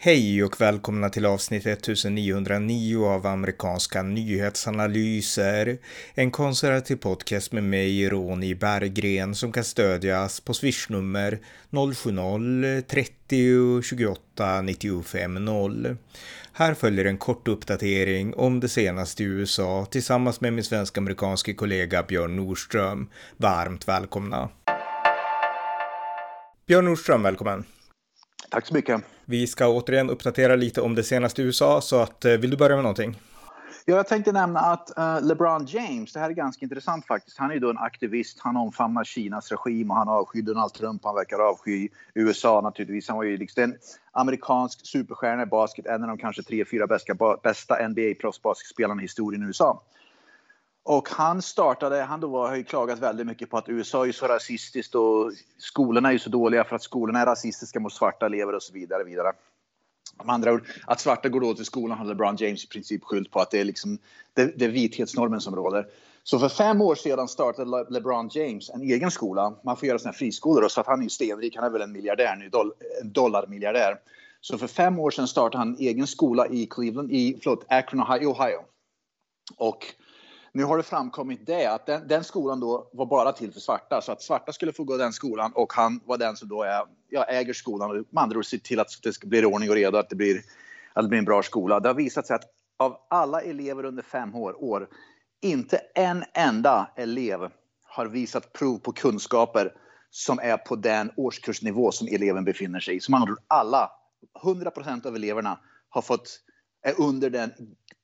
Hej och välkomna till avsnitt 1909 av amerikanska nyhetsanalyser. En konservativ podcast med mig, Ronny Berggren, som kan stödjas på swishnummer 070-30 28 95 0. Här följer en kort uppdatering om det senaste i USA tillsammans med min svensk-amerikanske kollega Björn Nordström. Varmt välkomna! Björn Nordström, välkommen! Tack så mycket! Vi ska återigen uppdatera lite om det senaste i USA, så att, eh, vill du börja med någonting? Ja, jag tänkte nämna att eh, LeBron James, det här är ganska intressant faktiskt. Han är ju då en aktivist, han omfamnar Kinas regim och han avskyr Donald Trump, han verkar avsky USA naturligtvis. Han var ju liksom en amerikansk superstjärna i basket, en av de kanske tre, fyra bästa, bästa NBA-proffsbasketspelarna i historien i USA. Och han startade, han då har ju klagat väldigt mycket på att USA är så rasistiskt och skolorna är ju så dåliga för att skolorna är rasistiska mot svarta elever och så vidare. vidare. Med andra ord, att svarta går dåligt i skolan har LeBron James i princip skyllt på att det är, liksom, det, det är vithetsnormen som råder. Så för fem år sedan startade LeBron James en egen skola. Man får göra såna här friskolor då, så att han är ju stenrik, han är väl en miljardär nu, doll, en dollarmiljardär. Så för fem år sedan startade han en egen skola i Cleveland, i förlåt, Akron, Ohio. Ohio. Och nu har det framkommit det att den, den, skolan då var bara till för svarta så att svarta skulle få gå den skolan och han var den som då är, ja, äger skolan och med andra ord ser till att det ska bli ordning och reda att det blir, att det blir en bra skola. Det har visat sig att av alla elever under fem år, år inte en enda elev har visat prov på kunskaper som är på den årskursnivå som eleven befinner sig i. Som andra ord, alla, 100 procent av eleverna har fått, är under den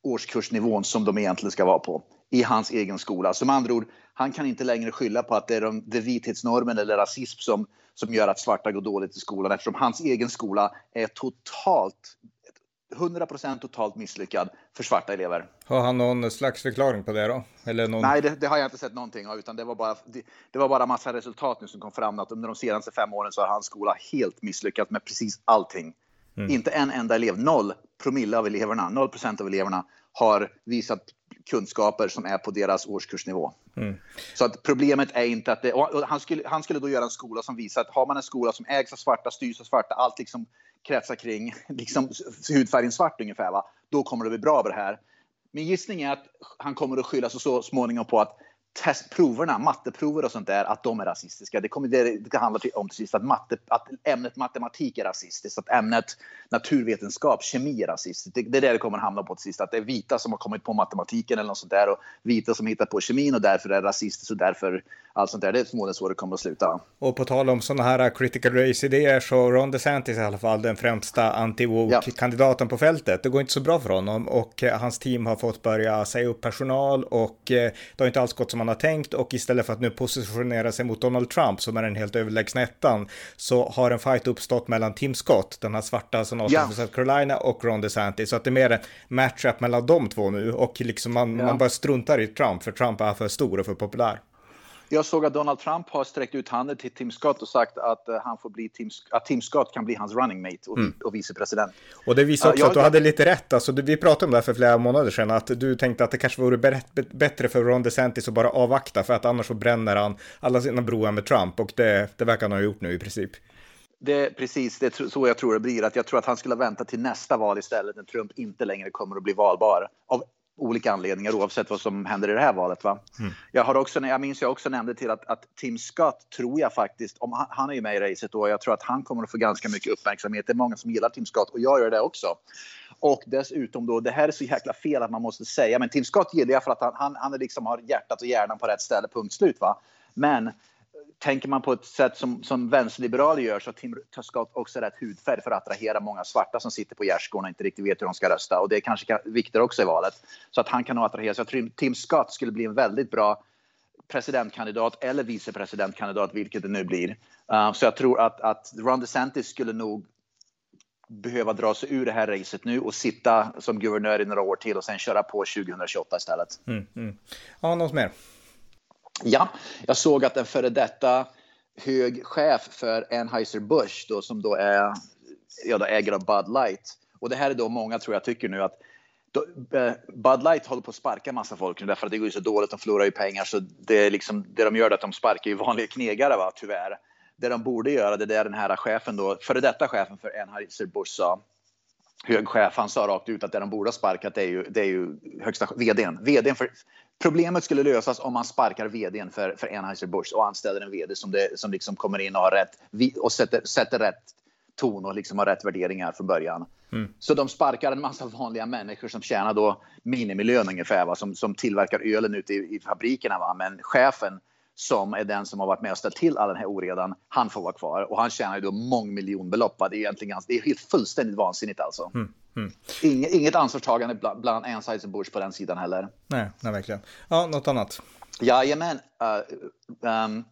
årskursnivån som de egentligen ska vara på i hans egen skola. Som andra ord, han kan inte längre skylla på att det är de, det vithetsnormen eller rasism som, som gör att svarta går dåligt i skolan eftersom hans egen skola är totalt 100% totalt misslyckad för svarta elever. Har han någon slags förklaring på det då? Eller någon... Nej, det, det, har jag inte sett någonting av, utan det var bara, det, det, var bara massa resultat nu som kom fram att under de senaste fem åren så har hans skola helt misslyckats med precis allting. Mm. Inte en enda elev, noll promille av eleverna, noll procent av eleverna har visat kunskaper som är på deras årskursnivå. Mm. Så att problemet är inte att det, han, skulle, han skulle då göra en skola som visar att har man en skola som ägs av svarta, styrs av svarta, allt liksom kretsar kring liksom, hudfärgen svart ungefär, va? då kommer det bli bra över det här. Min gissning är att han kommer att skylla sig så småningom på att testproverna, matteprover och sånt där, att de är rasistiska. Det kommer det, det handlar om till sist att, matte, att ämnet matematik är rasistiskt, att ämnet naturvetenskap, kemi är rasistiskt. Det, det är det det kommer att hamna på till sist, att det är vita som har kommit på matematiken eller något sånt där och vita som hittar på kemin och därför är rasistiskt och därför allt sånt där. Det är förmodligen så det kommer att sluta. Och på tal om sådana här critical race-idéer så Ron DeSantis i alla fall den främsta anti-woke-kandidaten på fältet. Det går inte så bra för honom och eh, hans team har fått börja säga upp personal och eh, det har inte alls gått som man har tänkt och istället för att nu positionera sig mot Donald Trump som är den helt överlägsna ettan så har en fight uppstått mellan Tim Scott, den här svarta senatorn ja. för South Carolina och Ron DeSantis. Så att det är mer en matchup mellan de två nu och liksom man, ja. man bara struntar i Trump för Trump är för stor och för populär. Jag såg att Donald Trump har sträckt ut handen till Tim Scott och sagt att, uh, han får bli Tim, att Tim Scott kan bli hans running mate och, mm. och vicepresident. Och det visar också jag, att du hade lite rätt. Alltså, vi pratade om det här för flera månader sedan, att du tänkte att det kanske vore bättre för Ron DeSantis att bara avvakta, för att annars så bränner han alla sina broar med Trump. Och det, det verkar han ha gjort nu i princip. Det är precis det är så jag tror det blir. Att jag tror att han skulle vänta till nästa val istället när Trump inte längre kommer att bli valbar. Av olika anledningar oavsett vad som händer i det här valet. Va? Mm. Jag, har också, jag minns jag också nämnde till att, att Tim Scott tror jag faktiskt, om han, han är ju med i racet och jag tror att han kommer att få ganska mycket uppmärksamhet. Det är många som gillar Tim Scott och jag gör det också. Och dessutom då, det här är så jäkla fel att man måste säga, men Tim Scott gillar jag för att han, han, han liksom har hjärtat och hjärnan på rätt ställe, punkt slut. Va? Men tänker man på ett sätt som, som vänsterliberaler gör så har Tim Scott också rätt hudfärg för att attrahera många svarta som sitter på gärdsgården och inte riktigt vet hur de ska rösta. Och det är kanske viktigt också i valet. Så att han kan nog attrahera. Så jag tror Tim Scott skulle bli en väldigt bra presidentkandidat eller vicepresidentkandidat, vilket det nu blir. Uh, så jag tror att, att Ron DeSantis skulle nog behöva dra sig ur det här racet nu och sitta som guvernör i några år till och sen köra på 2028 istället. Mm, mm. Ja, något mer? Ja, jag såg att en före detta hög chef för Anheuser-Busch då, som då är ja, då ägare av Bud Light. Och det här är då många tror jag tycker nu att då, eh, Bud Light håller på att sparka massa folk nu därför att det går ju så dåligt, de förlorar ju pengar så det, är liksom, det de gör är att de sparkar ju vanliga knegare va, tyvärr. Det de borde göra det är den här chefen då, före detta chefen för Anheuser-Busch sa hög chef, han sa rakt ut att det de borde ha sparkat det är ju, det är ju högsta vdn. vdn för, problemet skulle lösas om man sparkar vdn för, för Anheuser-Busch och anställer en vd som, det, som liksom kommer in och har rätt och sätter, sätter rätt ton och liksom har rätt värderingar från början. Mm. Så de sparkar en massa vanliga människor som tjänar då minimilön ungefär, va? Som, som tillverkar ölen ute i, i fabrikerna. Va? Men chefen som är den som har varit med och ställt till all den här oredan, han får vara kvar. Och han tjänar ju då mångmiljonbelopp. Det är egentligen det är helt fullständigt vansinnigt alltså. Mm. Mm. Inget, inget ansvarstagande bland, bland Ansides och Bush på den sidan heller. Nej, nej verkligen. Ja, något annat? Jajamän. Uh, um,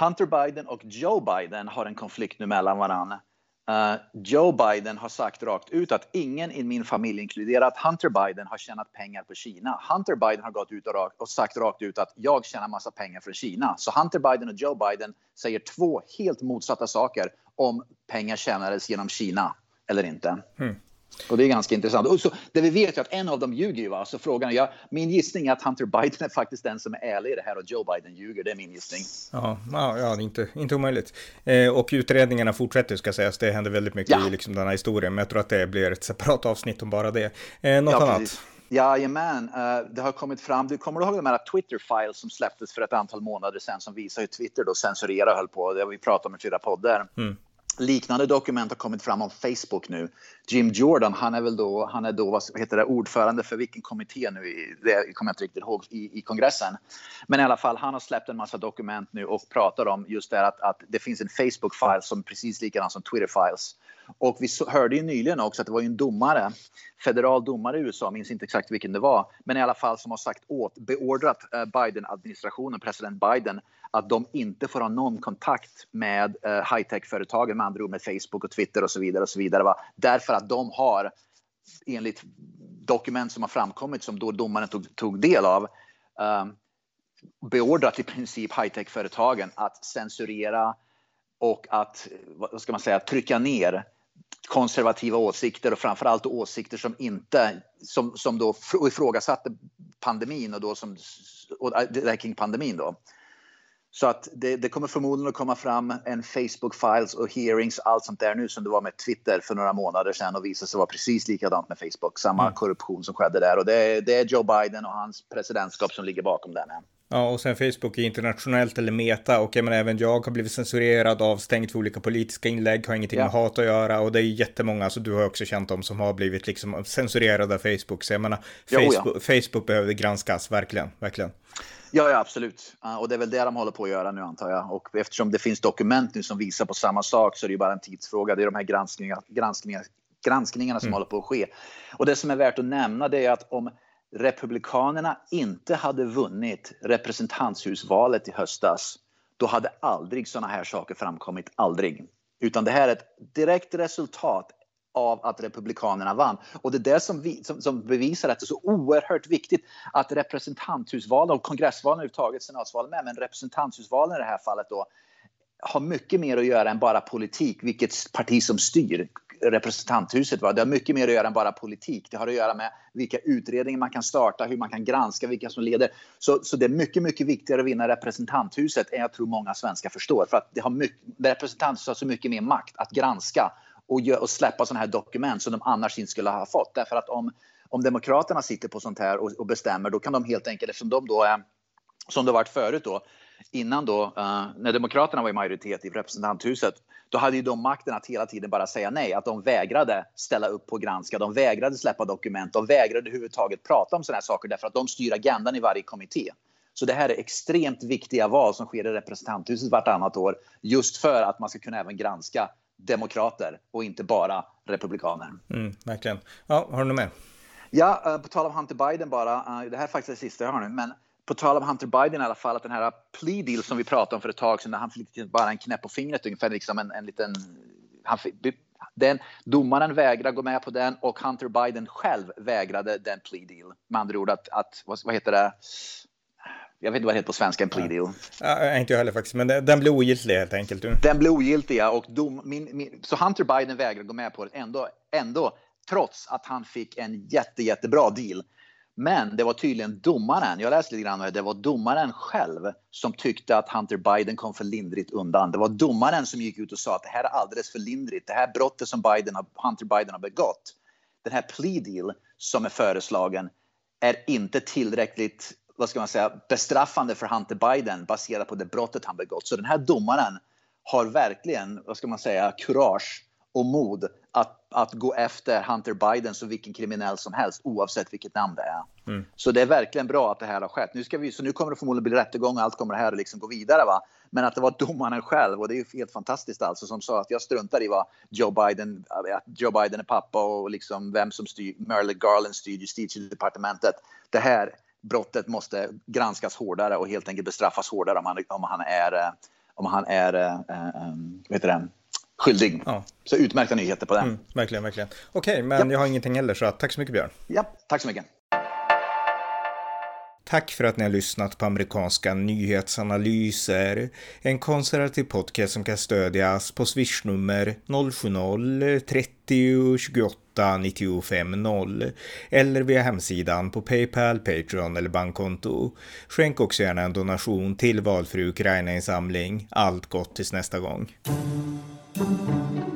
Hunter Biden och Joe Biden har en konflikt nu mellan varandra. Uh, Joe Biden har sagt rakt ut att ingen i min familj, inkluderat Hunter Biden, har tjänat pengar på Kina. Hunter Biden har gått ut och, rakt, och sagt rakt ut att jag tjänar massa pengar från Kina. Så Hunter Biden och Joe Biden säger två helt motsatta saker om pengar tjänades genom Kina eller inte. Mm. Och det är ganska intressant. Och så, det vi vet är att en av dem ljuger ju. Va? Så frågan är, ja, min gissning är att Hunter Biden är faktiskt den som är ärlig i det här och Joe Biden ljuger. Det är min gissning. Ja, ja, ja inte, inte omöjligt. Eh, och utredningarna fortsätter ska sägas. Det händer väldigt mycket ja. i liksom den här historien. Men jag tror att det blir ett separat avsnitt om bara det. Eh, något ja, annat? Jajamän, uh, det har kommit fram. Du kommer du ihåg de här Twitter-files som släpptes för ett antal månader sedan som visar hur Twitter då censurerar och höll på. Det har vi pratat om i flera poddar. Mm. Liknande dokument har kommit fram om Facebook nu. Jim Jordan, han är väl då, han är då vad heter det, ordförande för vilken kommitté nu, det kommer jag inte riktigt ihåg, i, i kongressen. Men i alla fall, han har släppt en massa dokument nu och pratar om just det att, att det finns en Facebook-file som precis likadan som Twitter-files. Och vi hörde ju nyligen också att det var en domare, federal domare i USA, minns inte exakt vilken det var, men i alla fall som har sagt åt, beordrat eh, Biden-administrationen, president Biden, att de inte får ha någon kontakt med eh, high-tech-företagen, med andra ord med Facebook och Twitter och så vidare. och så vidare. Va? Därför att de har, enligt dokument som har framkommit som då domaren tog, tog del av, um, beordrat i princip high-tech-företagen att censurera och att vad ska man säga, trycka ner konservativa åsikter och framförallt åsikter som inte som, som då ifrågasatte pandemin och då som och det där kring pandemin då. Så att det, det, kommer förmodligen att komma fram en Facebook files och hearings allt sånt där nu som det var med Twitter för några månader sedan och visade sig vara precis likadant med Facebook. Samma mm. korruption som skedde där och det, det, är Joe Biden och hans presidentskap som ligger bakom det. Ja, och sen Facebook är internationellt eller meta och jag menar, även jag har blivit censurerad, avstängd för olika politiska inlägg, har ingenting ja. med hat att göra och det är jättemånga, alltså du har också känt dem som har blivit liksom censurerade av Facebook, så jag menar, Facebook, jo, ja. Facebook behöver granskas, verkligen, verkligen. Ja, ja, absolut. Och det är väl det de håller på att göra nu antar jag. Och eftersom det finns dokument nu som visar på samma sak så är det ju bara en tidsfråga. Det är de här granskningarna, granskningarna, granskningarna som mm. håller på att ske. Och det som är värt att nämna det är att om Republikanerna inte hade vunnit representanthusvalet i höstas, då hade aldrig sådana här saker framkommit. Aldrig. Utan det här är ett direkt resultat av att Republikanerna vann. Och det är det som, vi, som, som bevisar att det är så oerhört viktigt att representanthusvalen och kongressvalen överhuvudtaget, senatsvalen med, men representanthusvalen i det här fallet då, har mycket mer att göra än bara politik, vilket parti som styr representanthuset. Va? Det har mycket mer att göra än bara politik. Det har att göra med vilka utredningar man kan starta, hur man kan granska, vilka som leder. Så, så det är mycket, mycket viktigare att vinna representanthuset än jag tror många svenskar förstår. För att det har mycket, representanthuset har så mycket mer makt att granska och, gö, och släppa sådana här dokument som de annars inte skulle ha fått. Därför att om, om Demokraterna sitter på sånt här och, och bestämmer, då kan de helt enkelt, eftersom de då är, som det varit förut då, innan då, uh, när Demokraterna var i majoritet i representanthuset, då hade ju de makten att hela tiden bara säga nej. Att de vägrade ställa upp på granska, de vägrade släppa dokument, de vägrade överhuvudtaget prata om sådana här saker därför att de styr agendan i varje kommitté. Så det här är extremt viktiga val som sker i representanthuset vartannat år just för att man ska kunna även granska demokrater och inte bara republikaner. Mm, verkligen. Ja, har du något mer? Ja, uh, på tal om Hunter Biden bara, uh, det här är faktiskt det sista jag har nu, men på tal om Hunter Biden i alla fall, att den här plea deal som vi pratade om för ett tag sedan, han fick bara en knäpp på fingret, ungefär liksom en, en liten... Han fick, den, domaren vägrade gå med på den och Hunter Biden själv vägrade den plea deal. Med andra ord att, att vad, vad heter det? Jag vet inte vad det heter på svenska, en plea deal. Ja, inte jag heller faktiskt, men den blir ogiltig helt enkelt. Den blir ogiltig, ja. Och dom, min, min, så Hunter Biden vägrade gå med på det ändå, ändå, trots att han fick en jätte, jättebra deal men det var tydligen domaren, jag läste lite grann det var domaren själv som tyckte att Hunter Biden kom för lindrigt undan. Det var domaren som gick ut och sa att det här är alldeles för lindrigt. Det här brottet som Biden har, Hunter Biden har begått, den här plea deal som är föreslagen är inte tillräckligt vad ska man säga, bestraffande för Hunter Biden baserat på det brottet han begått. Så den här domaren har verkligen, vad ska man säga, kurage och mod att, att gå efter Hunter Biden som vilken kriminell som helst oavsett vilket namn det är. Mm. Så det är verkligen bra att det här har skett. Nu, ska vi, så nu kommer det förmodligen bli rättegång och allt kommer det här att liksom gå vidare. Va? Men att det var domaren själv och det är ju helt fantastiskt alltså som sa att jag struntar i vad Joe Biden, att Joe Biden är pappa och liksom vem som styr, Merrick Garland styr justitiedepartementet. Det här brottet måste granskas hårdare och helt enkelt bestraffas hårdare om han, om han är, om han är, äh, äh, vet det, skyldig. Ja. Så utmärkta nyheter på det. Mm, verkligen, verkligen. Okej, okay, men ja. jag har ingenting heller så tack så mycket Björn. Ja, tack så mycket. Tack för att ni har lyssnat på amerikanska nyhetsanalyser. En konservativ podcast som kan stödjas på swishnummer 070-30 28 95 0 eller via hemsidan på Paypal, Patreon eller bankkonto. Skänk också gärna en donation till valfri Ukraina-insamling. Allt gott tills nästa gång. thank you